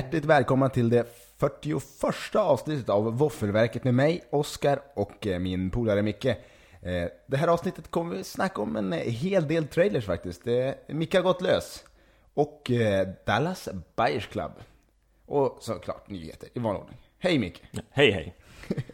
Hjärtligt välkomna till det 41 avsnittet av Våffelverket med mig, Oskar och eh, min polare Micke. Eh, Det här avsnittet kommer vi snacka om en eh, hel del trailers faktiskt. Micke har gått lös. Och Dallas Buyers Club. Och såklart nyheter i vanlig ordning. Hej Micke! Hej hej!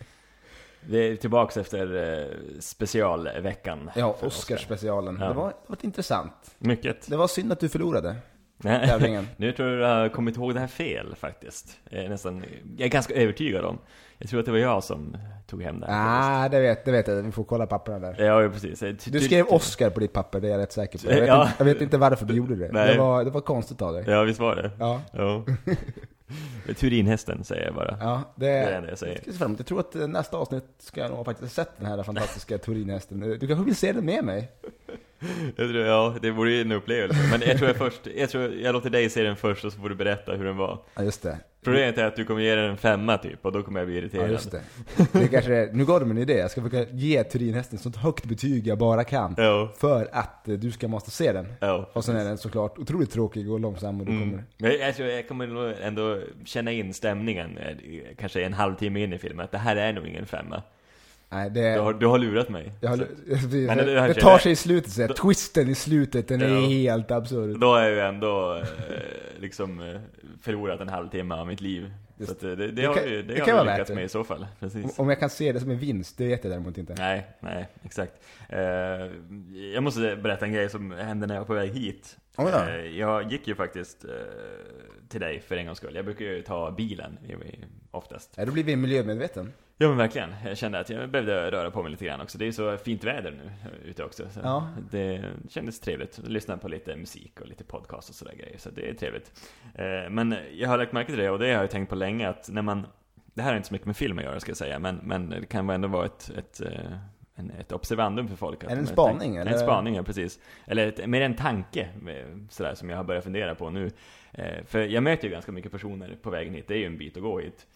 Vi är tillbaks efter specialveckan. Ja, Oscarsspecialen. Ja. Det, var, det var intressant. Mycket. Det var synd att du förlorade tävlingen. nu tror jag du har kommit ihåg det här fel faktiskt. Jag är nästan, jag är ganska övertygad om. Jag tror att det var jag som tog hem det här. Ah, det vet, det vet jag. Vi får kolla papperna där. Ja, precis. Ty- Du skrev Oscar på ditt papper, det är jag rätt säker på. Jag vet, Ja. inte, jag vet inte varför du gjorde det. Nej. Det var, det var konstigt av dig. Ja, visst var det? Ja. Ja. Turinhästen säger jag bara. Ja, det, Det är det enda jag säger. Jag tror att eh, nästa avsnitt ska jag nog faktiskt ha sett den här fantastiska Turinhästen. Du kanske vill se den med mig? Jag tror, ja, det vore ju en upplevelse. Men jag tror jag först, jag tror jag låter dig se den först och så får du berätta hur den var. Ja, just det. Problemet är att du kommer ge den en femma typ, och då kommer jag bli Ja, irriterad. just det. det kanske är, nu gav du mig en idé. Jag ska försöka ge Turinhästen så högt betyg jag bara kan. Ja, För att eh, du ska måste se den. ja. Och sen är den såklart otroligt tråkig och långsam och du kommer... Mm. Men jag, tror jag kommer ändå känna in stämningen, eh, kanske en halvtimme in i filmen, att det här är nog ingen femma. Nej, det... Du har, du har lurat mig. Har, Men det, det här det känner tar jag- sig i slutet, så här, twisten i slutet, den är Ja. helt absurd. Då har jag ju ändå eh, liksom eh, förlorat en halvtimme av mitt liv. Just Så eh, det, det, det har kan- ju, det, det har jag lyckats det. med i så fall. Precis. Om jag kan se det som en vinst, det vet jag däremot inte. Nej, nej, exakt. Jag måste berätta en grej som hände när jag var på väg hit. Oj då. Eh, jag gick ju faktiskt eh, till dig för en gångs skull. Jag brukar ju ta bilen oftast. Ja, då blir vi miljömedveten. Ja men verkligen. Jag kände att jag behövde röra på mig lite grann också. Det är ju så fint väder nu ute också. Så Ja. Det kändes trevligt. Lyssna på lite musik och lite podcast och sådär grejer. Så det är trevligt. Eh, Men jag har lagt märke till det och det har jag tänkt på länge att när man Det här har inte så mycket med film att göra ska jag säga. Men, men det kan ändå vara ett, ett en, ett observandum för folk. att en spaning, tänk- eller? En spaning, ja precis. Eller ett, mer en tanke, eh, sådär, som jag har börjat fundera på nu. Eh, För jag möter ju ganska mycket personer på vägen hit, det är ju en bit att gå hit.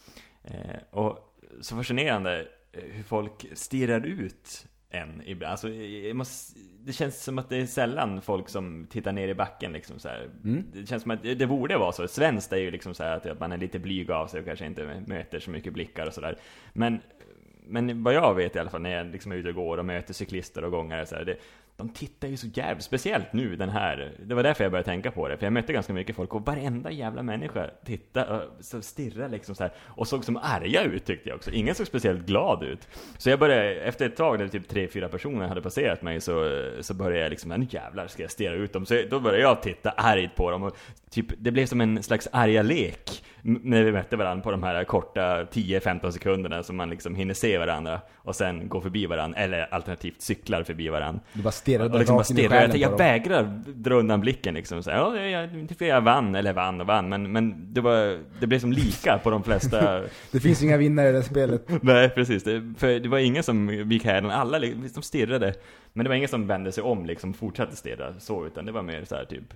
Eh, Och så fascinerande eh, hur folk stirrar ut en ibland. Alltså, jag måste, det känns som att det är sällan folk som tittar ner i backen liksom så här. Mm. Det känns som att det borde vara så. Svenskt är ju liksom så att man är lite blyg av sig och kanske inte möter så mycket blickar och sådär. Men, men vad jag vet i alla fall när jag liksom är ute och går och möter cyklister och gångare så här, det, de tittar ju så jävligt, speciellt nu den här, det var därför jag började tänka på det, för jag mötte ganska mycket folk och varenda jävla människa tittade och så stirrade liksom så här och såg som arga ut tyckte jag också. Ingen såg speciellt glad ut. Så jag började, efter ett tag när typ tre, fyra personer hade passerat mig så, så började jag liksom, nu jävlar ska jag stirra ut dem. Så då började jag titta argt på dem och typ, det blev som en slags arga lek när vi mötte varandra på de här korta 10-15 sekunderna som man liksom hinner se varandra och sen gå förbi varandra, eller alternativt cyklar förbi varandra. Du bara stirrar Och liksom bara stirrar. Jag, jag vägrar dra undan blicken liksom. Så här, ja, jag, för jag vann, eller vann och vann, men, men det, var, det blev som lika på de flesta. Det finns inga vinnare i det spelet. Nej, precis. Det, för det var ingen som gick här, alla liksom stirrade. Men det var ingen som vände sig om liksom, fortsatte stirra så, utan det var mer så här typ,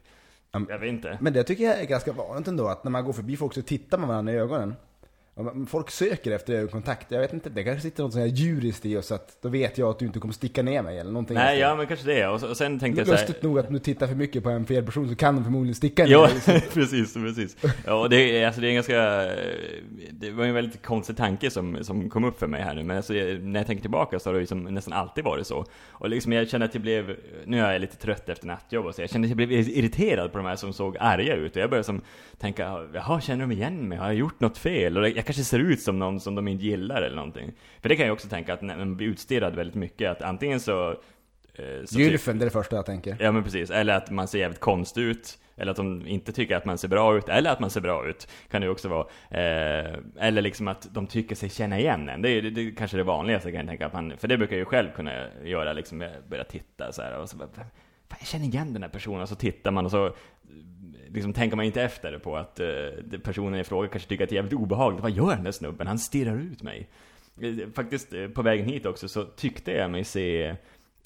Ja, jag vet inte. Men det tycker jag är ganska vanligt ändå, att när man går förbi folk så tittar man varandra i ögonen. Folk söker efter ögonkontakt. Jag vet inte, det kanske sitter något sånt här djuriskt i oss att då vet jag att du inte kommer sticka ner mig eller någonting. Nej, ja men kanske det. Och, så, och sen tänkte jag så här, Lustigt nog att om du tittar för mycket på en fel person så kan de förmodligen sticka ner Ja, dig. precis, precis. Ja, och det, alltså, det är en ganska... Det var en väldigt konstig tanke som, som kom upp för mig här nu, men alltså, när jag tänker tillbaka så har det ju som nästan alltid varit så. Och liksom jag känner att jag blev, nu är jag lite trött efter nattjobb och så, jag kände att jag blev irriterad på de här som såg arga ut. Och jag började som tänka, jaha, känner de igen mig? Har jag gjort något fel? Och jag kanske ser ut som någon som de inte gillar eller någonting. För det kan jag också tänka att när man blir utstirrad väldigt mycket, att antingen så... eh, så typ- Gylfen, det är det första jag tänker. Ja men precis, eller att man ser jävligt konstig ut Eller att de inte tycker att man ser bra ut, eller att man ser bra ut Kan det ju också vara eh, Eller liksom att de tycker sig känna igen en Det är, det, det är kanske det vanligaste kan jag tänka att man, För det brukar jag ju själv kunna göra liksom, jag börjar titta så här och så bara, "Fan, jag känner igen den här personen, och så tittar man och så liksom tänker man inte efter på att eh, personen i fråga kanske tycker att det är jävligt obehagligt. Vad gör den där snubben? Han stirrar ut mig. Eh, Faktiskt, eh, på vägen hit också så tyckte jag mig se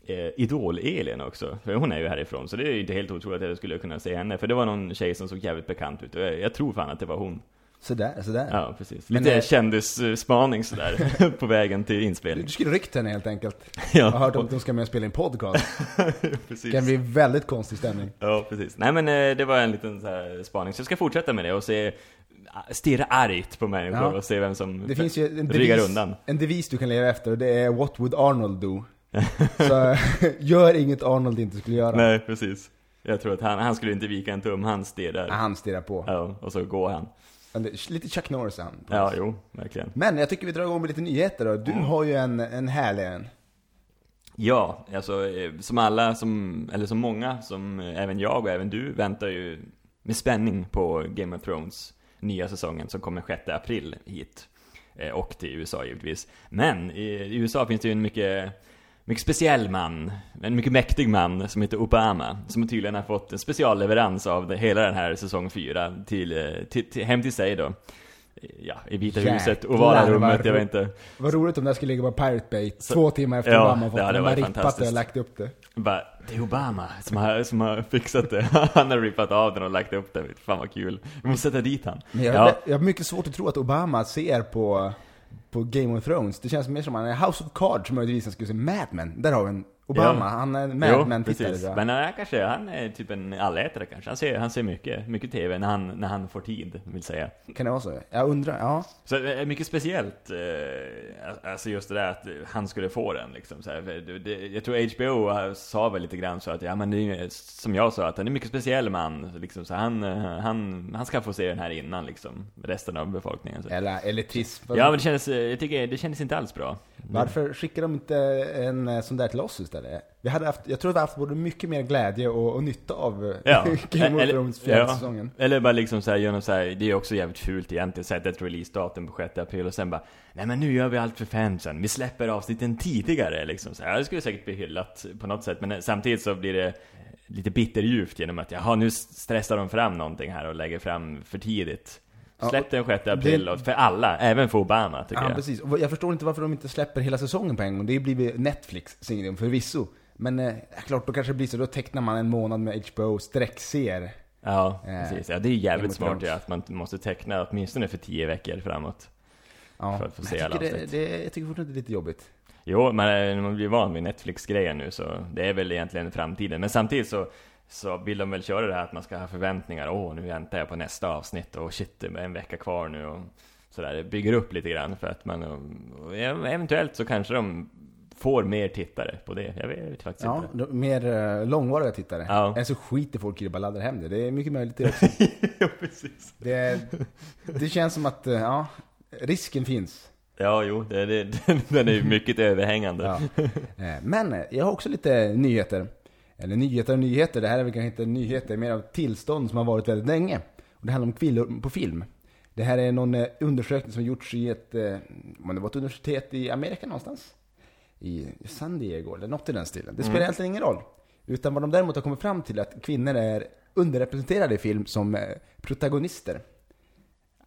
eh, Idol-Elin också. För hon är ju härifrån, så det är ju inte helt otroligt att jag skulle kunna se henne. För det var någon tjej som såg jävligt bekant ut och jag, jag tror fan att det var hon. Sådär, sådär. Ja, precis. Men, Lite eh, kändisspaning sådär, på vägen till inspelning. Du skulle ryckt henne helt enkelt. Jag har Ja, hört om att de ska med och spela in podcast. precis. Det kan bli väldigt konstig stämning. Ja, precis. Nej men eh, det var en liten så här spaning, så jag ska fortsätta med det och se stirra argt på människor Ja. och se vem som Det finns ju en ryggar devis, undan. en devis du kan leva efter och det är What would Arnold do? Så gör inget Arnold inte skulle göra. Nej, precis. Jag tror att han, han skulle inte vika en tum, han stirrar. Han stirrar på. Ja, och så går han. Lite Chuck Norris han. Ja, jo, verkligen. Men jag tycker vi drar igång med lite nyheter då. Du har ju en, en härlig en. Ja, alltså eh, som alla, som, eller som många, som eh, även jag och även du väntar ju med spänning på Game of Thrones nya säsongen som kommer 6 april hit. Eh, Och till USA givetvis. Men i i USA finns det ju en mycket, mycket speciell man, en mycket mäktig man som heter Obama, som tydligen har fått en specialleverans av det, hela den här säsong 4 till, eh, till, till, hem till sig då. Ja, i Vita Jäklar, huset, ovala rummet, jag vet inte. Vad roligt om det här skulle ligga på Pirate Bay Så- två timmar efter Ja, Obama det fått hade den. varit bara rippat det och lagt upp det. Bara, det är Obama som har, som har fixat det. Han har rippat av den och lagt upp den. Fan vad kul. Vi måste sätta dit han. Men jag, Ja, jag har mycket svårt att tro att Obama ser på, på Game of Thrones. Det känns mer som att han är House of Cards möjligtvis han skulle se Mad Men. Där har vi en Obama. Ja. Han är Mad. Men han är kanske, han är typ en allätare kanske. Han ser, han ser mycket, mycket TV när han, när han får tid, vill säga. Kan det vara så? Jag undrar, ja. Så det är mycket speciellt, eh, alltså just det där att han skulle få den liksom så här. Jag tror HBO sa väl lite grann så att, ja men det är som jag sa, att han är en mycket speciell man. Liksom, så han, eh, han, han ska få se den här innan liksom, resten av befolkningen. Så. Eller elitism. Ja men det kändes, eh, jag tycker, det kändes inte alls bra. Varför skickar de inte en eh, sån där till oss istället? Vi hade haft, jag tror att vi haft både mycket mer glädje och, och nytta av eh, Ja, Game of Thrones fjärde ja. säsongen. Eller bara liksom såhär, gör något så här, det är också jävligt fult egentligen, sätta ett releasedatum på 6 april och sen bara Nej men nu gör vi allt för fansen, vi släpper avsnitten tidigare liksom så här. Det skulle säkert bli hyllat på något sätt, men samtidigt så blir det lite bitterljuvt genom att jaha nu stressar de fram någonting här och lägger fram för tidigt. Släpp den 6 april det- för alla, även för Obama tycker Ja, jag. precis. Och jag förstår inte varför de inte släpper hela säsongen på en gång. Det blir Netflix signum förvisso. Men eh, klart, då kanske det blir så. Då tecknar man en månad med HBO sträckser. Ja, Eh, precis. Ja, det är jävligt smart ja, att man måste teckna åtminstone för 10 veckor framåt. Ja, För att få se alla det, det, jag tycker fortfarande det är lite jobbigt. Jo, men eh, man blir van vid Netflix-grejen nu så det är väl egentligen framtiden. Men samtidigt så, så vill de väl köra det här att man ska ha förväntningar. Åh, nu väntar jag på nästa avsnitt och shit, det är en vecka kvar nu och sådär. Det bygger upp lite grann för att man, och eventuellt så kanske de får mer tittare på det. Jag vet faktiskt Ja, inte. mer eh, långvariga tittare. Ja. Eller så skiter folk i det bara laddar hem det. Det är mycket möjligt det också. ja, precis. Det, det känns som att, eh, ja, risken finns. Ja, jo, det, det, den är ju mycket överhängande. Ja. Eh, Men eh, jag har också lite nyheter. Eller nyheter och nyheter, det här är väl kanske inte nyheter, mer av tillstånd som har varit väldigt länge. Och det handlar om kvinnor på film. Det här är någon eh, undersökning som gjorts i ett, eh, om det var ett universitet i Amerika någonstans. I San Diego eller något i den stilen. Det spelar Mm. egentligen ingen roll. Utan vad de däremot har kommit fram till är att kvinnor är underrepresenterade i film som eh, protagonister.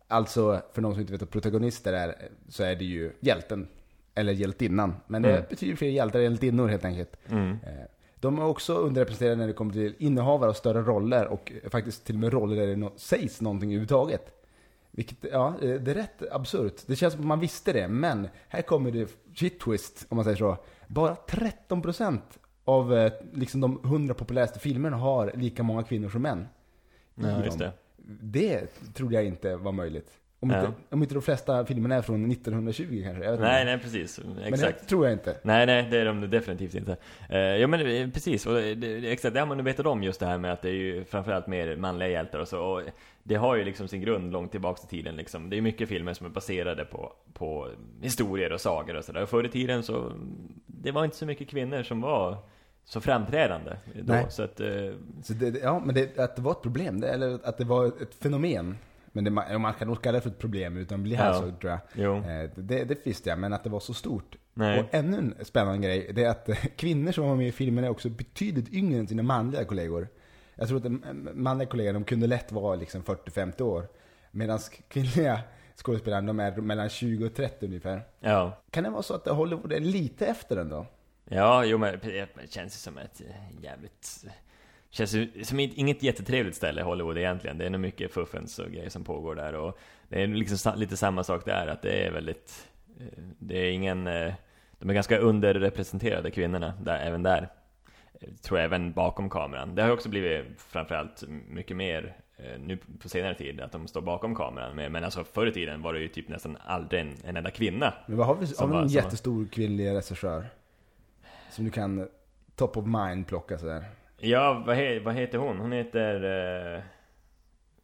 Alltså, för någon som inte vet vad protagonister är, så är det ju hjälten. Eller hjältinnan. Men det Mm. betyder fler hjältar än hjältinnor helt enkelt. Mm. De är också underrepresenterade när det kommer till innehavare av större roller och faktiskt till och med roller där det no- sägs någonting överhuvudtaget. Vilket, ja, eh, det är rätt absurt. Det känns som att man visste det, men här kommer det shit twist, om man säger så. Bara 13% av eh, liksom de 100 populäraste filmerna har lika många kvinnor som män. Ja, just det. Det trodde jag inte var möjligt. Om, Ja. inte, om inte de flesta filmerna är från 1920 kanske. Jag vet Nej, inte. nej, precis. Men Exakt. det tror jag inte. Nej, nej, det är de definitivt inte. Uh, ja men eh, precis, och det, det, exakt, det har man ju vetat om just det här med att det är ju framförallt mer manliga hjältar och så. Och det har ju liksom sin grund långt tillbaks i tiden liksom. Det är mycket filmer som är baserade på, på historier och sagor och sådär. Förr i tiden så, det var inte så mycket kvinnor som var så framträdande då. Nej. Så att, eh, Så det, ja, men det, att det var ett problem, det, eller att det var ett fenomen. Men det, man kan nog kalla det för ett problem utan att bli här så tror jag. Eh, Det, det visste jag, men att det var så stort. nej. Och ännu en spännande grej, det är att kvinnor som var med i filmen är också betydligt yngre än sina manliga kollegor. Jag tror att eh, manliga kollegorna, de kunde lätt vara liksom 40-50 år. Medan kvinnliga skådespelare, de är mellan 20 och 30 ungefär. Ja. Kan det vara så att Hollywood är lite efter den då? Ja, jo men det känns ju som ett eh, jävligt... Känns som inget jättetrevligt ställe Hollywood egentligen. Det är nog mycket fuffens och grejer som pågår där och det är liksom lite samma sak där, att det är väldigt... eh, Det är ingen... eh, De är ganska underrepresenterade kvinnorna, där, även där. Eh, Tror jag även bakom kameran. Det har också blivit framförallt mycket mer nu på senare tid, att de står bakom kameran. Men, alltså förr i tiden var det ju typ nästan aldrig en, en enda kvinna. Men vad har vi, har vi en jättestor kvinnlig regissör? Som du kan top of mind plocka sådär. Ja, vad, he, vad heter hon? Hon heter... Eh,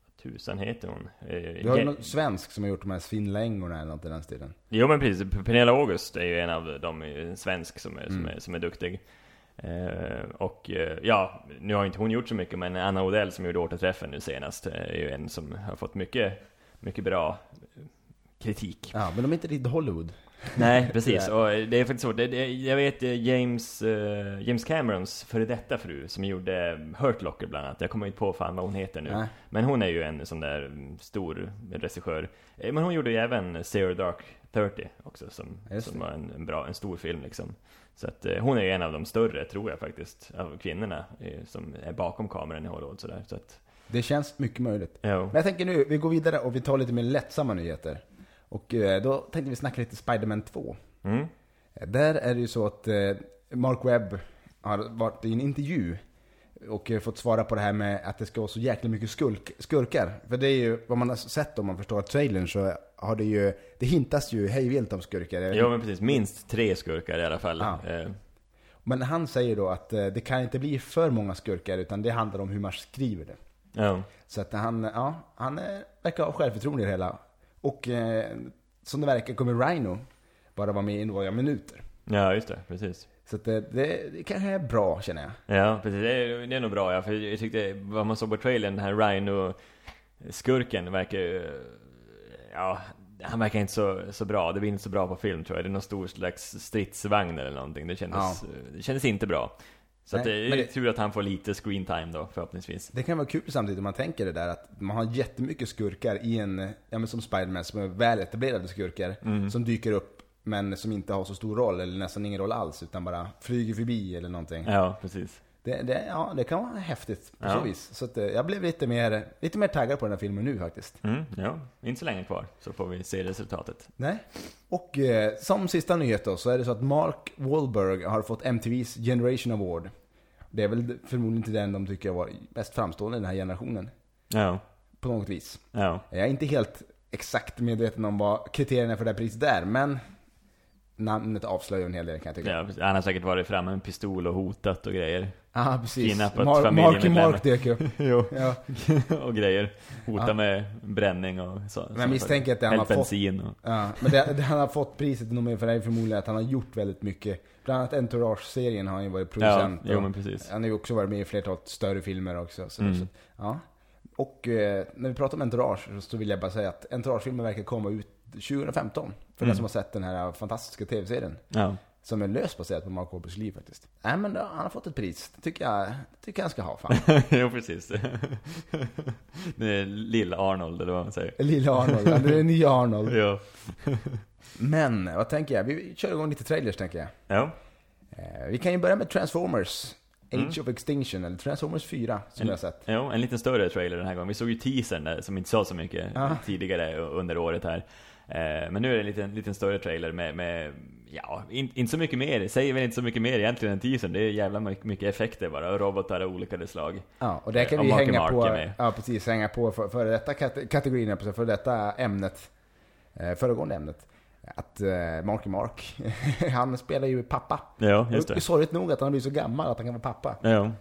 vad tusan heter hon? Eh, Du har ju någon svensk som har gjort de här Svinlängorna eller något i den stilen. Jo men precis, Pernilla August är ju en av dem, en svensk som är, som Mm. är, som är duktig. Eh, och eh, ja, nu har inte hon gjort så mycket, men Anna Odell som gjorde Återträffen nu senast, eh, är ju en som har fått mycket, mycket bra eh, kritik. Ja, men de är inte riktigt Hollywood. Nej, precis. Och det är faktiskt så. Det, det, jag vet eh, James, eh, James Camerons före detta fru som gjorde Hurt Locker bland annat. Jag kommer inte på fan vad hon heter nu. Nej. Men hon är ju en sån där mm, stor regissör. Eh, Men hon gjorde ju även Zero Dark 30 också, som, som var en, en bra, en stor film liksom. Så att eh, hon är ju en av de större, tror jag faktiskt, av kvinnorna eh, som är bakom kameran i Hollywood sådär. Så att, Det känns mycket möjligt. ja. Men jag tänker nu, vi går vidare och vi tar lite mer lättsamma nyheter. Och eh, då tänkte vi snacka lite Spider-Man 2. Mm. Eh, Där är det ju så att eh, Mark Webb har varit i en intervju och fått svara på det här med att det ska vara så jäkla mycket skurk, skurkar. För det är ju, vad man har sett om man förstår trailern så har det ju, det hintas ju hejvilt om skurkar. Jo men precis, minst tre skurkar i alla fall. Ja. Eh, Men han säger då att det kan inte bli för många skurkar utan det handlar om hur man skriver det. ja. Så att han, ja, han verkar ha självförtroende i det hela. Och eh, som det verkar kommer Rhino bara vara med i några minuter. ja, just det, precis. Så det, det, det kanske är bra känner jag. Ja, precis. Det är, det är nog bra ja, för jag tyckte, vad man såg på trailern, den här Rhino-skurken verkar ju... Ja, han verkar inte så, så bra. Det blir inte så bra på film tror jag. Det är någon stor slags stridsvagn eller någonting. Det kändes, det kändes inte bra. Så Nej, det är ju det- tur att han får lite screen time då, förhoppningsvis. Det kan vara kul samtidigt om man tänker det där att man har jättemycket skurkar i en, ja men som Spiderman som är väl etablerade skurkar. Mm. Som dyker upp men som inte har så stor roll eller nästan ingen roll alls utan bara flyger förbi eller någonting. Ja, precis. Det, det, ja, det kan vara häftigt på Ja. så vis. Så att, eh, jag blev lite mer, lite mer taggad på den här filmen nu faktiskt. Mm, ja, inte så länge kvar, så får vi se resultatet. Nej. Och eh, som sista nyhet då, så är det så att Mark Wahlberg har fått MTV's Generation Award. Det är väl förmodligen inte den de tycker var mest framstående i den här generationen. Ja, På något vis. ja. Jag är inte helt exakt medveten om vad kriterierna för det här priset är, men namnet avslöjar en hel del kan jag tycka. ja han har säkert varit framme med en pistol och hotat och grejer. Ja, precis. Kidnappat Mar- Marky familjemedlemmar. Mark dök upp. jo. Ja. och grejer. Hota Ja. med bränning och så. Men jag misstänker att det han har fått- och... Ja, men det, det han har fått priset nog för det är förmodligen att han har gjort väldigt mycket. Bland annat Entourage-serien har han ju varit Ja, producent. jo och men precis. Han har ju också varit med i flertalet större filmer också. Så, Mm. så, ja. Och eh, när vi pratar om Entourage så vill jag bara säga att Entourage-filmen verkar komma ut 2015. För Mm. den som har sett den här fantastiska tv-serien. Ja. Som är löst baserad på Mark Wahlbergs liv faktiskt. Nej men då, han har fått ett pris. Det tycker jag, det tycker jag han ska ha fan. jo precis. det är Lill-Arnold eller vad man säger. Lilla Arnold, ja, det är nya Arnold. Ja. Men, vad tänker jag? Vi kör igång lite trailers tänker jag. Ja. Eh, vi kan ju börja med Transformers. Age Mm. of Extinction, eller Transformers 4, som En- vi har sett. Jo, en lite större trailer den här gången. Vi såg ju teasern där, som inte sa så mycket Ja. tidigare under året här. Eh, men nu är det en liten, liten större trailer med, med ja, in, inte så mycket mer. Säger väl inte så mycket mer egentligen än teasern. Det är jävla mycket, effekter bara, och robotar av olika slag. Ja, och där kan Och vi hänga Mark på, är ja precis, hänga på för, för detta kate- kategorin, för detta ämnet, eh, föregående ämnet. Att eh, Marky Mark, han spelar ju pappa. Ja, just Och det. sorgligt nog att han blir så gammal att han kan vara pappa. Ja,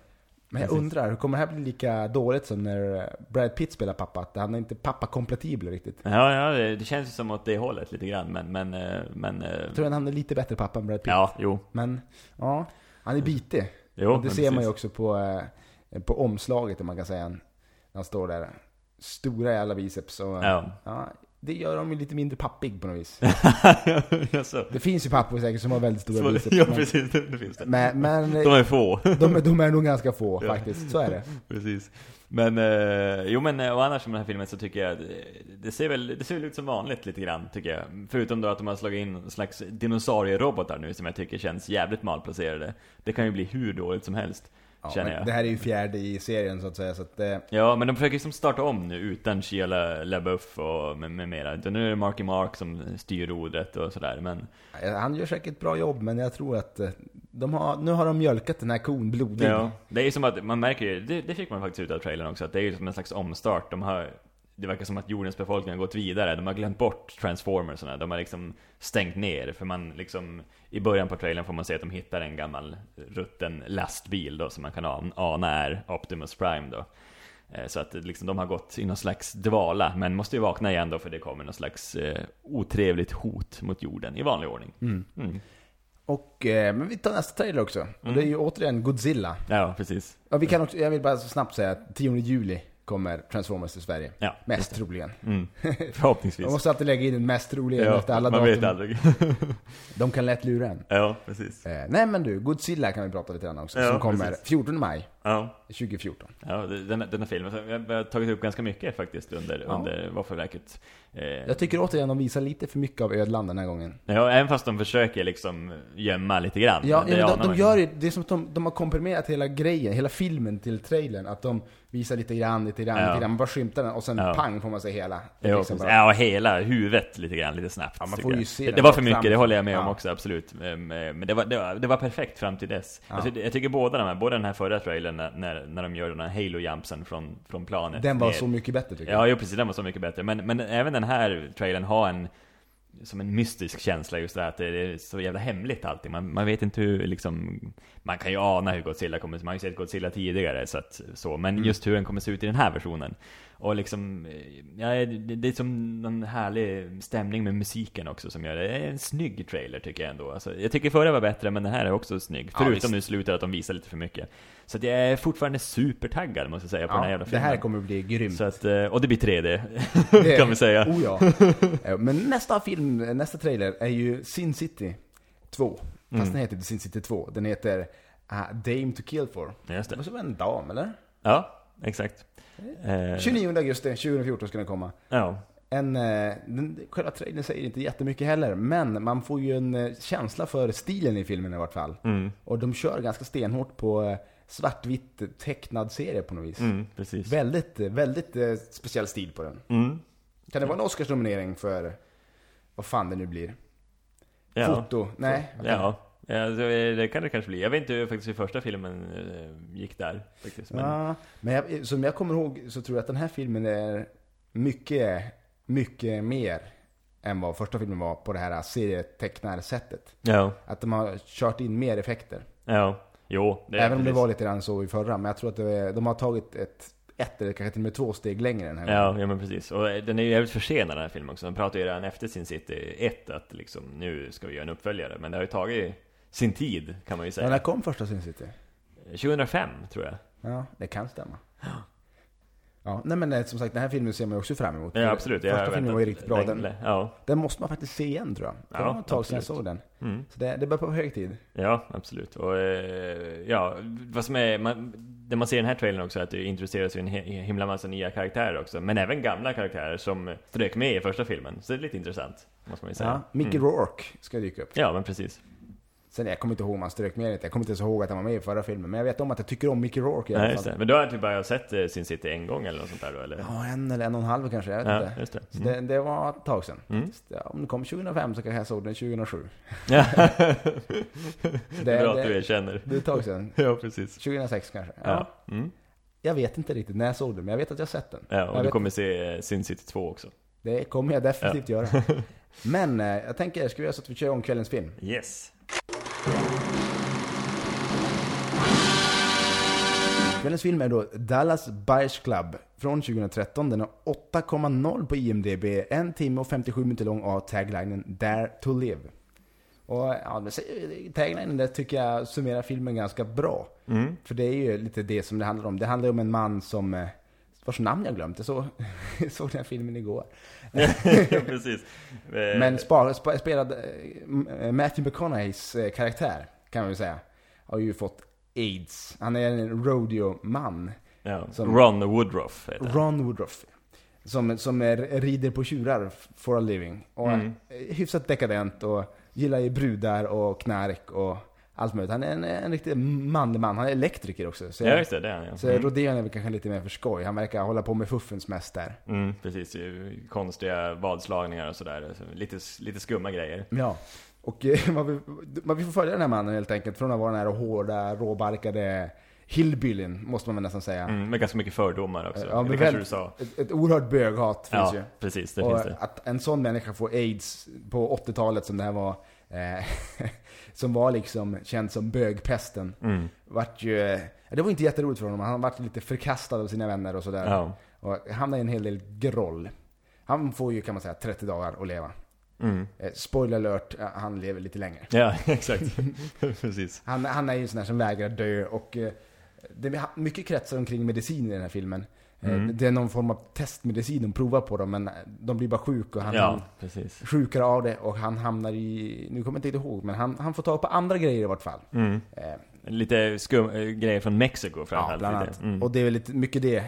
Men jag Precis. undrar, hur kommer det här bli lika dåligt som när eh, Brad Pitt spelar pappa? Att han är inte pappa-kompatibel riktigt. ja, ja det, känns ju som åt det hållet lite grann, men, men, eh, men eh, Jag tror att han är lite bättre pappa än Brad Pitt. ja, jo. Men, ja, han är bitig. Jo, Och det ser man ju precis. också på, eh, på omslaget, om man kan säga. När han står där. Stora jävla biceps. Och, Ja. ja, det gör dem ju lite mindre pappig på något vis. Det finns ju pappor säkert som har väldigt stora biceps. ja, precis, det, finns det. men, men De är få. de, de är nog ganska få faktiskt, så är det. Precis. Men, eh, jo men eh, och annars med den här filmen så tycker jag det ser väl, det ser väl ut som vanligt lite grann tycker jag. Förutom då att de har slagit in en slags dinosaurierobotar nu som jag tycker känns jävligt malplacerade. Det kan ju bli hur dåligt som helst, känner jag. Det här är ju fjärde i serien så att säga, så att det, Ja, men de försöker liksom starta om nu utan Shia La- LaBeouf och med, med mera. Utan nu är det Marky Mark som styr rodret och sådär, men han gör säkert ett bra jobb, men jag tror att eh, De har, nu har de mjölkat den här kon blodig. Ja, det är ju som att, man märker det, det fick man faktiskt ut av trailern också, att det är ju som en slags omstart. De har, det verkar som att jordens befolkning har gått vidare, de har glömt bort transformersarna, de har liksom stängt ner, för man liksom, i början på trailern får man se att de hittar en gammal rutten lastbil då, som man kan an- ana är Optimus Prime då. Eh, Så att liksom, de har gått i någon slags dvala, men måste ju vakna igen då för det kommer någon slags eh, otrevligt hot mot jorden i vanlig ordning. Mm. Och, eh, men vi tar nästa trailer också. Och det är ju återigen Godzilla. Ja, precis. Ja, vi kan också, jag vill bara så snabbt säga att 10 juli kommer Transformers till Sverige. Ja, Mest troligen. Mm. Förhoppningsvis. Man måste alltid lägga in en mest troligen Ja, efter alla man datum. vet aldrig. De kan lätt lura en. ja, precis. Eh, nej men du, Godzilla kan vi prata lite grann också. Ja, som kommer precis. 14 maj Ja, 2014. ja den, den här filmen, jag har tagit upp ganska mycket faktiskt under, Ja. under Vaffelverket. Eh, Jag tycker återigen de visar lite för mycket av ödlan den här gången. ja, även fast de försöker liksom gömma lite grann. Ja, det ja de, de gör ju, det är som att de, de har komprimerat hela grejen, hela filmen till trailern. Att de visar lite grann, lite grann, Ja. lite grann. Man bara skymtar den och sen Ja. pang får man se hela. Är Ja, och hela huvudet lite grann, lite snabbt. Ja, man får ju jag. se det, det var för mycket, fram. det håller jag med om också, absolut. Men men det var, det, var, det var perfekt fram till dess. Alltså, jag tycker båda de här, både den här förra trailern när, när, när de gör den här halo-jumpsen från, från planet. Den var ner. så mycket bättre tycker Ja, jag. jo precis, den var så mycket bättre. Men, men även den här trailern har en som en mystisk känsla just det här att det är så jävla hemligt allting. Man, man vet inte hur liksom, man kan ju ana hur Godzilla kommer man har ju sett Godzilla tidigare så att, så, men Mm. just hur den kommer se ut i den här versionen. Och liksom, eh, ja, det, det är som någon härlig stämning med musiken också som gör det. Det är en snygg trailer tycker jag ändå. Alltså, jag tycker förra var bättre, men den här är också snygg. Ja, Förutom nu slutet att de visar lite för mycket. Så att jag är fortfarande supertaggad måste jag säga på den här Ja, jävla det filmen. här kommer bli grymt. Så att, eh, och det blir 3D, Det- kan vi säga. Oh ja. Eh, Men nästa film, nästa trailer är ju Sin City 2. Fast Mm. den heter inte Sin City 2. Den heter uh, Dame to Kill For. Just Det det. var som en dam, eller? Ja, exakt. Eh, 29 augusti 2014 ska den komma. Ja, En, eh, den, själva trailern säger inte jättemycket heller, men man får ju en eh, känsla för stilen i filmen i vart fall. mm, Och de kör ganska stenhårt på eh, svartvitt tecknad serie på något vis. mm. Väldigt, eh, väldigt eh, speciell stil på den. Mm, Kan det vara en Oscarsnominering för vad fan det nu blir? ja. Foto? Nej? det- Ja. Ja, så, eh, det kan det kanske bli. Jag vet inte hur faktiskt hur första filmen eh, gick där. Faktiskt. Men, Ja, men jag, som jag kommer ihåg så tror jag att den här filmen är mycket, mycket mer än vad första filmen var på det här serietecknarsättet. ja, Att de har kört in mer effekter. ja. Jo, det Även om det var lite grann så i förra, men jag tror att det, de har tagit ett, ett eller kanske till och med två steg längre den här Ja, gången. ja men precis. Och eh, den är ju jävligt försenad den här filmen också. De pratade ju redan efter sin City 1 att liksom nu ska vi göra en uppföljare. Men det har ju tagit sin tid kan man ju Ja, säga. när kom första Sin City? 2005 tror jag. Ja, det kan stämma. Ja, nej men eh, som sagt den här filmen ser man ju också fram emot. Ja absolut. Jag Första filmen var ju riktigt bra. Den. Ja. den måste man faktiskt se igen tror jag. Det Ja, var ett tag sedan jag såg den. Mm. Så det, det börjar på hög tid. Ja, absolut. Och eh, ja, vad som är, man, det man ser i den här trailern också är att det introduceras ju en himla massa nya karaktärer också. Men även gamla karaktärer som strök med i första filmen. Så det är lite intressant, måste man ju säga. Ja, Mickey Mm. Rourke ska dyka upp. Ja, men precis. Sen jag kommer inte ihåg om han strök med det. Jag kommer inte ens ihåg att han var med i förra filmen. Men jag vet om att jag tycker om Mickey Rourke i alla fall. Men du har typ bara sett eh, Sin City en gång eller något sånt där då, eller? Ja, en eller en och en halv kanske. Jag vet Ja, inte. just det. Så Mm. det, det var ett tag sedan. Mm. Ja, om det kom 2005 så kanske jag såg den 2007. Ja. Det, är bra att du erkänner. Det är ett tag sedan. Ja, precis. 2006 kanske. Ja. Ja. Mm. Jag vet inte riktigt när jag såg den, men jag vet att jag sett den. ja Jag och du vet- kommer se eh, Sin City 2 också. Det kommer jag definitivt göra. Men eh, jag tänker, ska vi göra så att vi kör om kvällens film? Yes. Kvällens film är då Dallas Buyers Club från 2013. Den har 8,0 på IMDB, en timme och 57 minuter lång har taglinen Dare to Live. Och ja, taglinen där tycker jag summerar filmen ganska bra. Mm. För det är ju lite det som det handlar om. Det handlar om en man som, eh, vars namn jag glömt. Jag såg, såg den här filmen igår. precis. Eh, Men spa, spa, spelad, eh, Matthew McConaugheys eh, karaktär, kan man väl säga, har ju fått AIDS. Han är en rodeo-man. ja. som- Ron Woodruff heter han. Ron Woodruff. Som, som är, rider på tjurar for a living. Och Mm. hyfsat dekadent och gillar ju brudar och knark och allt möjligt. Han är en, en riktig man. Han är elektriker också. Så, Ja, just det. Det är han ja. så Mm. rodeon är väl kanske lite mer för skoj. Han verkar hålla på med fuffens mest där. Mm, precis. Konstiga vadslagningar och sådär. Så Lite, lite skumma grejer. Ja. Och man, vill, man vill få följa den här mannen helt enkelt, från att vara den här hårda, råbarkade hillbillyn, måste man väl nästan säga. Mm, med ganska mycket fördomar också. Ja, det kanske du sa. Ett, ett oerhört böghat finns ju. Ja, precis. Det och finns det. att en sån människa får aids på 80-talet som det här var, eh, som var liksom känd som bögpesten, Mm. vart ju, eh, det var inte jätteroligt för honom. Han vart lite förkastad av sina vänner och sådär. Ja. Och hamnade i en hel del groll. Han får ju kan man säga 30 dagar att leva. Mm. Eh, spoiler alert, eh, han lever lite längre. Ja, exakt. precis. Han, han är ju en sån där som vägrar dö och det är mycket kretsar omkring medicin i den här filmen. Eh, Mm. Det är någon form av testmedicin de provar på dem men de blir bara sjuka och han Ja, blir sjukare av det och han hamnar i, nu kommer jag inte ihåg, men han, han får tag på andra grejer i vart fall. Mm. Eh, Lite skum äh, grejer från Mexiko ja, framförallt. bland lite. annat. Mm. Och det är väl lite mycket det,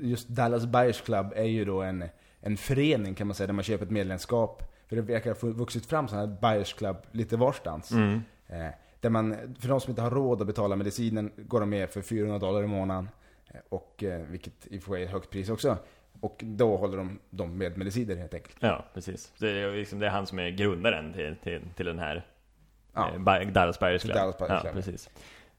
just Dallas Buyers Club är ju då en, en förening kan man säga, där man köper ett medlemskap. För det verkar ha vuxit fram sådana här Buyers Club lite varstans. Mm. Eh, där man, för de som inte har råd att betala medicinen går de med för 400 dollar i månaden. Eh, och, eh, vilket i och för sig är ett högt pris också. Och då håller de dem med mediciner helt enkelt. Ja, precis. Det är, liksom, det är han som är grundaren till, till, till den här Ja. eh, Dallas Buyers Club. Dallas Buyers ja, Club. precis.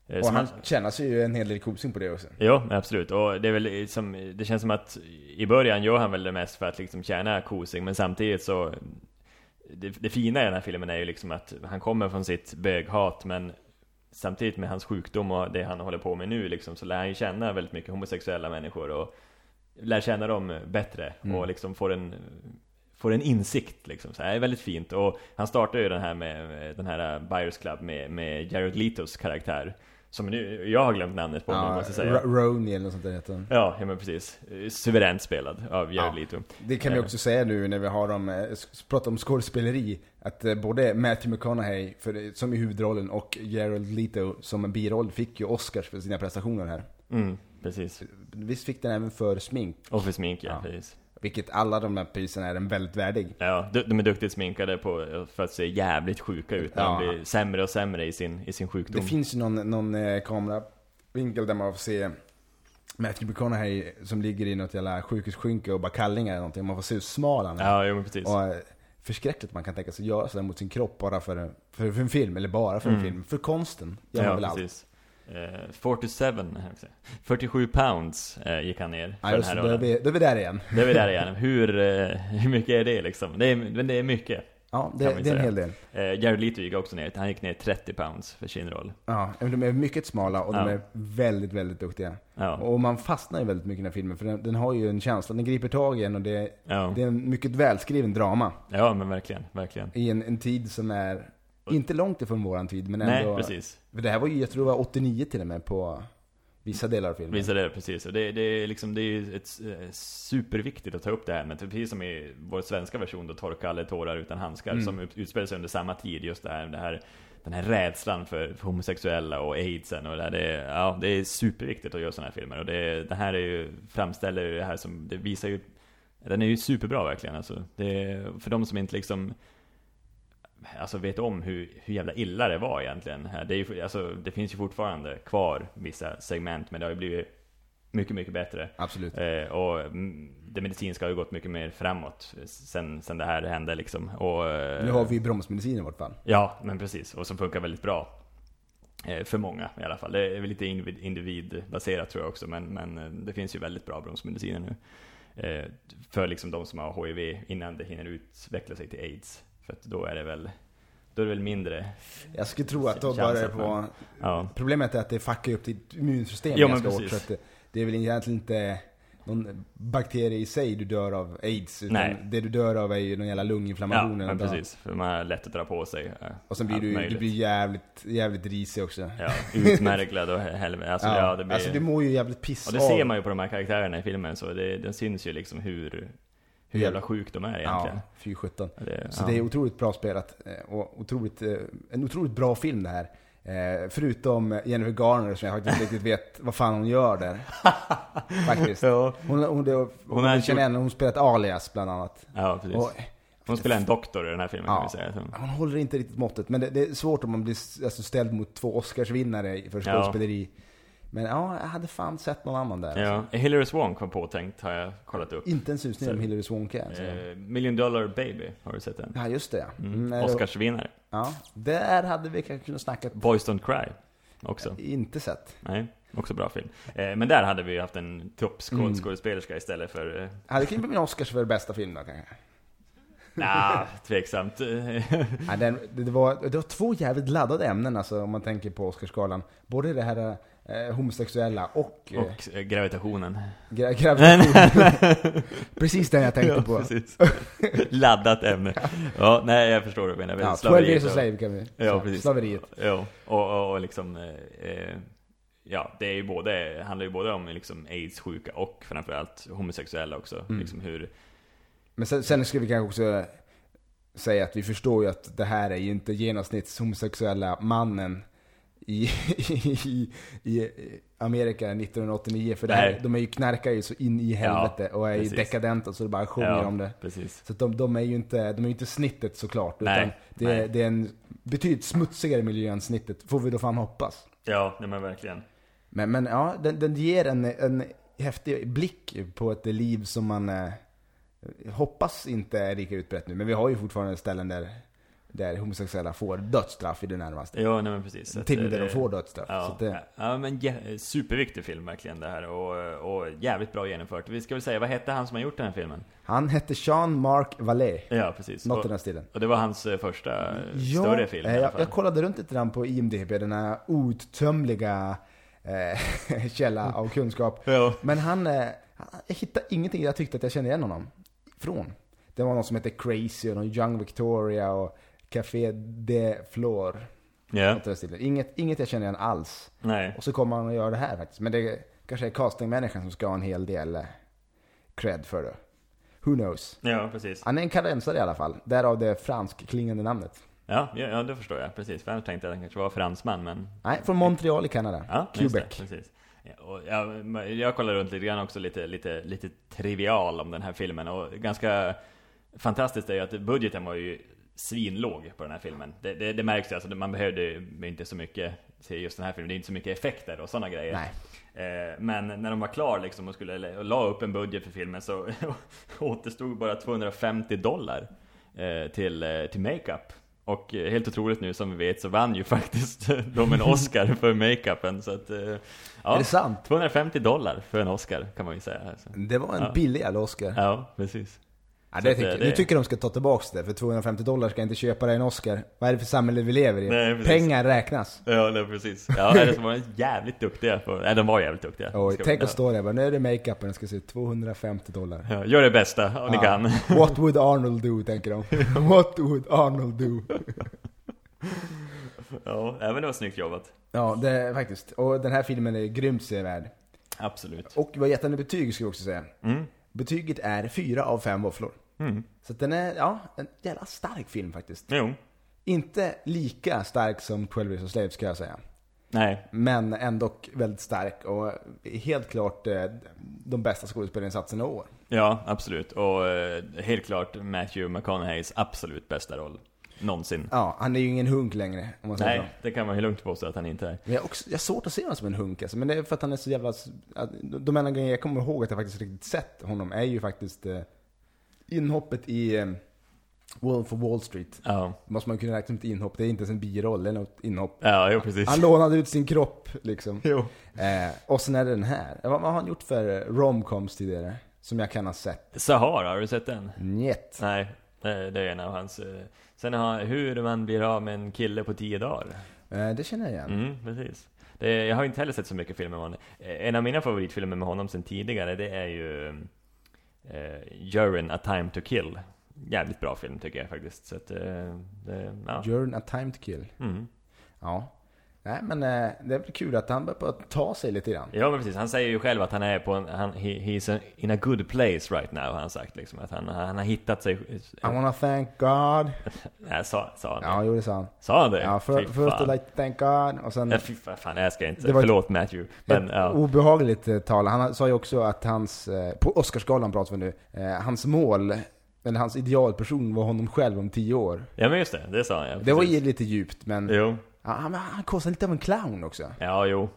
Eh, Och som han tjänar sig ju en hel del kosing på det också. Jo, absolut. Och det är väl som, det känns som att i början gör han väl det mest för att liksom tjäna kosing, men samtidigt så det, det fina i den här filmen är ju liksom att han kommer från sitt böghat, men samtidigt med hans sjukdom och det han håller på med nu liksom, så lär han ju känna väldigt mycket homosexuella människor och lär känna dem bättre Mm. och liksom får en Får en insikt liksom, så här, det är väldigt fint. Och han startar ju den här med den här Buyers Club med, med Jared Letos karaktär Som nu, jag har glömt namnet på nu måste säga Ro- Roney eller något sånt där heter han. Ja, ja men precis. Suveränt spelad av Jared Ja. Leto. Det kan vi också säga nu när vi har dem, eh, pratar om skådespeleri, att eh, både Matthew McConaughey för, som i huvudrollen och Gerald Leto som en biroll fick ju Oscars för sina prestationer här. Mm, precis. Visst fick den även för smink, Och för smink, ja, Ja. precis. Vilket alla de här priserna är den väldigt värdig. Ja, de, är duktigt sminkade på, för att se jävligt sjuka ut när Ja. de blir sämre och sämre i sin, i sin sjukdom. Det finns ju någon, någon eh, kameravinkel där man får se Matthew McConaughey som ligger i något jävla sjukhusskynke och bara kallingar eller någonting. Man får se hur smal han är. Ja, jo precis. Och eh, förskräckligt man kan tänka sig göra sådär mot sin kropp bara för, för, för en film, eller bara för en Mm. film. För konsten gör man ja, väl allt. Precis. Eh, 47, här ska jag säga. 47 pounds eh, gick han ner för Ja, just den här då är, vi, då är vi där igen. Det är vi där igen. Hur, eh, hur mycket är det liksom? Det är, men det är mycket. Ja, det, det är en hel del. Eh, Jared Leto gick också ner. Han gick ner 30 pounds för sin roll. Ja, de är mycket smala och de Ja. är väldigt, väldigt duktiga. Ja, Och man fastnar ju väldigt mycket i den här filmen, för den, den har ju en känsla, den griper tag i en och det, ja. det är en mycket välskriven drama. ja men verkligen, verkligen. I en, en tid som är, inte långt ifrån våran tid, men Nej, ändå... precis. För det här var ju, jag tror det var 89 till och med på vissa delar av filmen. Är det precis. Och det, det är liksom, det är ju ett, eh, superviktigt att ta upp det här med, precis som i vår svenska version då, Torka alla tårar utan handskar, Mm. som ut- utspelar sig under samma tid, just det här, det här den här rädslan för, homosexuella och aidsen och det här, det är, ja, det är superviktigt att göra sådana här filmer. Och det, det här är ju, framställer ju det här som, det visar ju, den är ju superbra verkligen alltså. Det för de som inte liksom Alltså vet om hur, hur jävla illa det var egentligen. Det, är ju, alltså, det finns ju fortfarande kvar vissa segment, men det har ju blivit mycket, mycket bättre. Absolut. Eh, och mm, det medicinska har ju gått mycket mer framåt sen, sen det här hände liksom. Och, eh, Nu har vi bromsmedicin i vart fall. Ja, men precis. Och som funkar väldigt bra. Eh, för många i alla fall. Det är lite individ, individbaserat tror jag också, men, men eh, det finns ju väldigt bra bromsmediciner nu. Eh, för liksom de som har HIV innan det hinner utveckla sig till AIDS. För att då är det väl, då är det väl mindre, Jag skulle tro att då börjar det på... ja. Problemet är att det fuckar upp ditt immunsystem men ganska hårt. Så att det, det är väl egentligen inte någon bakterie i sig du dör av aids. Utan Nej. det du dör av är ju någon jävla Ja, lunginflammation. eller men precis. För man har lätt att dra på sig eh, Och sen blir du, du blir jävligt, jävligt risig också. Ja, utmärglad och helvete. Alltså, ja. det blir... alltså du mår ju jävligt piss Och det av. ser man ju på de här karaktärerna i filmen, så det, den syns ju liksom hur, hur jävla sjuk de är egentligen. Ja, fy sjutton. Så ja. det är otroligt bra spelat. eh, Och otroligt, eh, en otroligt bra film det här. Eh, förutom Jennifer Garner som jag faktiskt inte riktigt vet vad fan hon gör där. Faktiskt. Hon, hon, hon, hon, Hon känner henne, hon spelat Alias bland annat. ja precis. Och, Hon spelar en doktor i den här filmen kan Ja. vi säga. Så. hon håller inte riktigt måttet, men det, det är svårt om man blir alltså, ställd mot två Oscarsvinnare för Ja. Men ja, jag hade fan sett någon annan där. Ja, Alltså. Hilary Swank var påtänkt, har jag kollat upp. Inte en susning om Hillary Swank är. Alltså. Eh, Million Dollar Baby, har du sett den? Ja, just det. Mm. Mm, det- Oscarsvinnare. Ja, där hade vi kanske kunnat snacka. Boys Don't Cry, också. Inte sett. Nej, också bra film. Eh, men där hade vi haft en toppskådespelerska Mm. istället för... Eh, Hade kunnat bli en Oscars för bästa film då kanske? nah, tveksamt. Ja, den, det, det, var, det var två jävligt laddade ämnen alltså, om man tänker på Oscarsgalan. Både det här eh, homosexuella och, eh, Och eh, gravitationen. gra gravitation. Precis den jag tänkte Ja, på. Laddat ämne. Ja, nej jag förstår vad du menar. Ja, 12 Slaveriet years a slave kan vi Ja, precis. Slaveriet. Ja, och, och, och liksom... Eh, ja, det är ju både, handlar ju både om liksom aids-sjuka och framförallt homosexuella också. Mm. Liksom hur... Men sen, sen ska vi kanske också säga att vi förstår ju att det här är ju inte genomsnitts homosexuella mannen i, i, i Amerika 1989. För Nej. de är ju knarkar ju så in i helvete och är ju precis. dekadenta så det bara sjunger Ja. om det. Precis. Så de, de är ju inte, de är ju inte snittet såklart. Nej, Utan det, är, nej. det är en betydligt smutsigare miljö än snittet, får vi då fan hoppas. Ja, nej men verkligen. Men, men ja, den, den ger en, en häftig blick på ett liv som man eh, hoppas inte är lika utbrett nu. Men vi har ju fortfarande ställen där, där homosexuella får dödsstraff i det närmaste. Ja, nej men precis. Till och med de får dödsstraff. Ja, det, ja men jä- superviktig film verkligen det här och, och jävligt bra genomfört. Vi ska väl säga, vad hette han som har gjort den här filmen? han hette Jean Marc Vallée. Ja, precis. Något i Och, den stilen. och det var hans eh, första större film i eh, alla jag, fall. jag kollade runt lite grann på IMDB, den här outtömliga eh, källa av kunskap. Ja. Men han, eh, jag hittade ingenting jag tyckte att jag kände igen honom från. Det var någon som hette Crazy och någon Young Victoria och Café de Flor. Stilen. Inget, inget jag känner igen alls. nej. Och så kommer han och gör det här faktiskt. Men det kanske är castingmänniskan som ska ha en hel del eh, cred för det. Who knows? Ja, precis. Han är en kanadensare i alla fall. Därav det fransk-klingande namnet. Ja, ja, ja, det förstår jag. Precis. För jag tänkte att han kanske var fransman, men... Nej, från Montreal i Kanada. Ja, Quebec. Det, precis. Och jag, jag kollar runt lite grann också, lite, lite, lite trivial om den här filmen. Och ganska fantastiskt är ju att budgeten var ju svinlåg på den här filmen. Det, det, det märks ju, alltså, man behövde inte så mycket till just den här filmen. Det är inte så mycket effekter och sådana grejer. Nej. Eh, Men när de var klar liksom och skulle och la upp en budget för filmen så återstod bara 250 dollar eh, till, eh, till makeup. Och helt otroligt nu som vi vet så vann ju faktiskt de en Oscar för makeupen så att... eh, Är Ja, det sant? 250 dollar för en Oscar kan man ju säga. Det var en Ja. billig jävla Oscar. Ja, precis. Ja, det tycker, Nu det- tycker jag de ska ta tillbaks det, för 250 dollar ska inte köpa dig en Oscar. Vad är det för samhälle vi lever i? Nej. Pengar räknas. Ja, nej, precis. Ja, nej, de var jävligt duktiga. Nej, de var jävligt duktiga. Och Ska- tänk att stå där bara, nu är det makeupen, den ska se 250 dollar. Ja, gör det bästa om ni Ja. kan. What would Arnold do, tänker de. What would Arnold do? Ja, även det var snyggt jobbat. Ja, det faktiskt. Och den här filmen är grymt sevärd. Absolut. Och vad den betyg ska vi också säga. Mm. Betyget är 4 av 5 våfflor. Mm. Så den är, ja, en jävla stark film faktiskt. Jo. Inte lika stark som 12 Years a Slave ska jag säga. Nej, Men ändå väldigt stark och helt klart eh, de bästa skådespelarinsatserna i år. Ja, absolut. Och eh, helt klart Matthew McConaugheys absolut bästa roll. Någonsin. Ja, han är ju ingen hunk längre om man säger Nej, så. det kan man ju lugnt påstå att han inte är. Men jag, också, jag har svårt att se honom som en hunk alltså, men det är för att han är så jävla... att- De enda gånger jag kommer ihåg att jag faktiskt riktigt sett honom är ju faktiskt eh, inhoppet i eh, Wolf of Wall Street. Ja, Måste man kunna räkna som ett inhopp, det är inte ens en biroll, det är något inhopp. ja jo precis. Han lånade ut sin kropp liksom. Jo. Eh, och sen är det den här. Vad, vad har han gjort för eh, romcoms tidigare? Som jag kan ha sett? Sahara, har du sett den? Njet. Nej, det, är en av hans... eh, Sen har Hur man blir av med en kille på tio dagar. Eh, det känner jag igen. Mm, precis. Det, jag har inte heller sett så mycket filmer med honom. Eh, En av mina favoritfilmer med honom sen tidigare, det är ju eh, Jurin, A Time To Kill. Jävligt bra film tycker jag faktiskt. Så att, eh, det, ja. Journey A Time To Kill. Mm. Ja. Nej men eh, det är väl kul att han börjar ta sig lite grann. Ja men precis, han säger ju själv att han är på en, han, he, he's in a good place right now, har han sagt liksom. Att han, han har hittat sig... I wanna thank God. Nej, sa, sa han det? Ja, jo det sa han. Sa han det? Ja, för, fan. I'd like to thank God och sen... Ja, fy fan, jag ska inte. Det var Förlåt Matthew. Men ett ja. obehagligt eh, tal. Han sa ju också att hans, eh, på Oscarsgalan pratar vi nu, hans mål, eller hans idealperson var honom själv om tio år. ja men just det, det sa han ja. Det var ju lite djupt men Jo. Han, han kostar lite av en clown också. Ja, jo.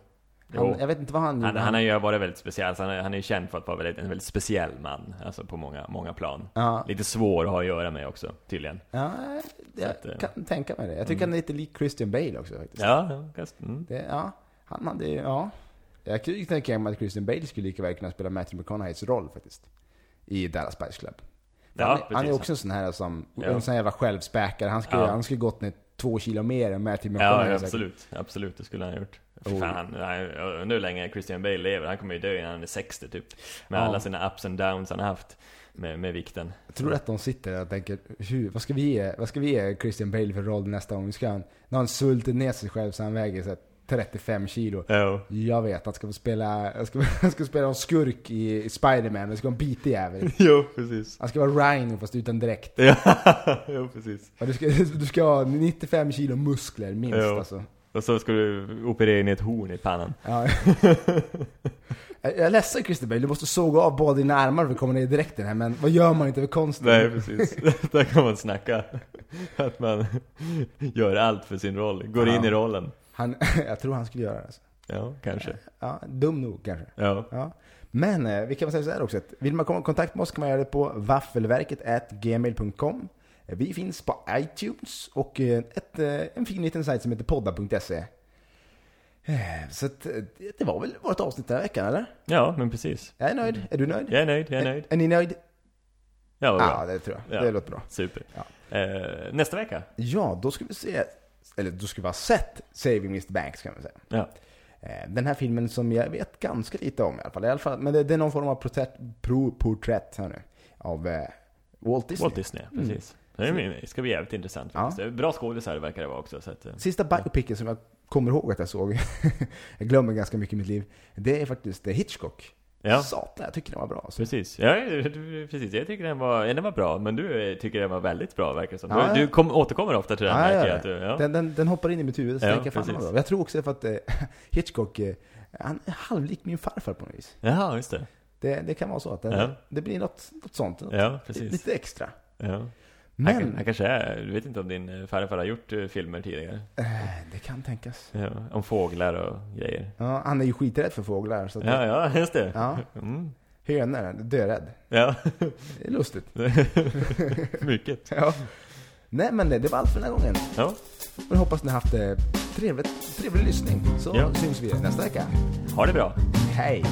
Jo. Han, jag vet inte vad han Han, han har ju varit väldigt speciell, han är, han är ju känd för att vara väldigt, en väldigt speciell man, alltså på många, många plan. Ja. Lite svår att ha att göra med också, tydligen. Ja, jag att, eh, kan tänka mig det. Jag tycker han är lite lik Christian Bale också faktiskt. Ja, mm. Det, ja, han hade ja. Jag kan ju tänka mig att Christian Bale skulle lika väl kunna spela Matthew McConaugheys roll faktiskt. I Dallas Spice Club. Ja, han, precis. han är också en sån här som, Ja. en sån här jävla självspäkare. Han skulle, Ja. han skulle gått ner två kilo mer än Matthew McConaughey. ja, säkert. absolut. Absolut, det skulle han ha gjort. Oh. fan, jag undrar hur länge Christian Bale lever. Han kommer ju dö innan han är 60 typ. Med Ja. alla sina ups and downs han har haft med, med vikten. Jag tror att de sitter och tänker, hur, vad, ska vi ge, vad ska vi ge Christian Bale för roll nästa gång? Ska han, han sultit ner sig själv så han väger så 35 kilo. Ja. Jag vet, han ska få spela, han ska, han ska spela en skurk i, i Spiderman, det ska vara en bitig jävel. Jo, precis. Han ska vara Rhino fast utan dräkt. Ja, jo, precis. Och du, ska, du ska ha 95 kilo muskler minst Jo. alltså. Och så ska du operera in ett horn i pannan. Ja. jag jag är ledsen Christer du måste såga av båda dina armar för att komma ner i dräkten här, men vad gör man inte för konsten? Nej, precis. Där kan man snacka. Att man gör allt för sin roll. Går Ja. in i rollen. Han, jag tror han skulle göra det alltså. Ja, kanske. Ja, dum nog kanske. Ja. Ja. Men eh, vi kan väl säga så här också, att vill man komma i kontakt med oss kan man göra det på vaffelverket.gmail.com Vi finns på iTunes och eh, ett, eh, en fin liten sajt som heter podda.se Eh, Så att, eh, det var väl vårt avsnitt den här veckan, eller? Ja, men precis. Jag är nöjd. Är du nöjd? Jag är nöjd, jag är nöjd. Är, är ni nöjd? Ja, vad Ja, det tror jag. Ja. Det låter bra. Super. Ja. Eh, nästa vecka. Ja, då ska vi se, eller ska vi ha sett Saving Mr. Banks kan man säga. Ja. Eh, Den här filmen som jag vet ganska lite om i alla fall. I alla fall men det, det är någon form av porträtt, pro, porträtt här nu, av eh, Walt Disney. Walt Disney, precis. Det ska bli jävligt intressant Ja. faktiskt. Bra skådisar verkar det vara också. Så att, eh, Sista biopicen som jag kommer ihåg att jag såg, jag glömmer ganska mycket i mitt liv, det är faktiskt eh, Hitchcock. Ja, Satan, jag tycker den var bra. Alltså. precis. Ja, precis. Jag tycker den var, ja, den var bra, men du eh, tycker den var väldigt bra verkar som. Ja, du du kom, återkommer ofta till den, Ja, märker ja, jag. Att du, ja. Den, den, den hoppar in i mitt huvud, så Ja, tänker jag fan bra. Jag tror också för att eh, Hitchcock, eh, han är halvlik min farfar på något vis. Jaha, just det. Det, det kan vara så att den, det blir något, något sånt. Något. Lite extra. Ja. Men, Han, han kanske är, du vet inte om din eh, farfar har gjort eh, filmer tidigare? eh, det kan tänkas. Ja, om fåglar och grejer. Ja, han är ju skiträdd för fåglar. Så att Ja, ja, just det. ja, Mm. hönor, dörädd. Ja, Det är lustigt. mycket. Ja. Nej men det, det var allt för den här gången. Ja, Jag hoppas ni har haft eh, trevligt, trevlig lyssning. Så Ja. syns vi nästa vecka. ha det bra. Hej!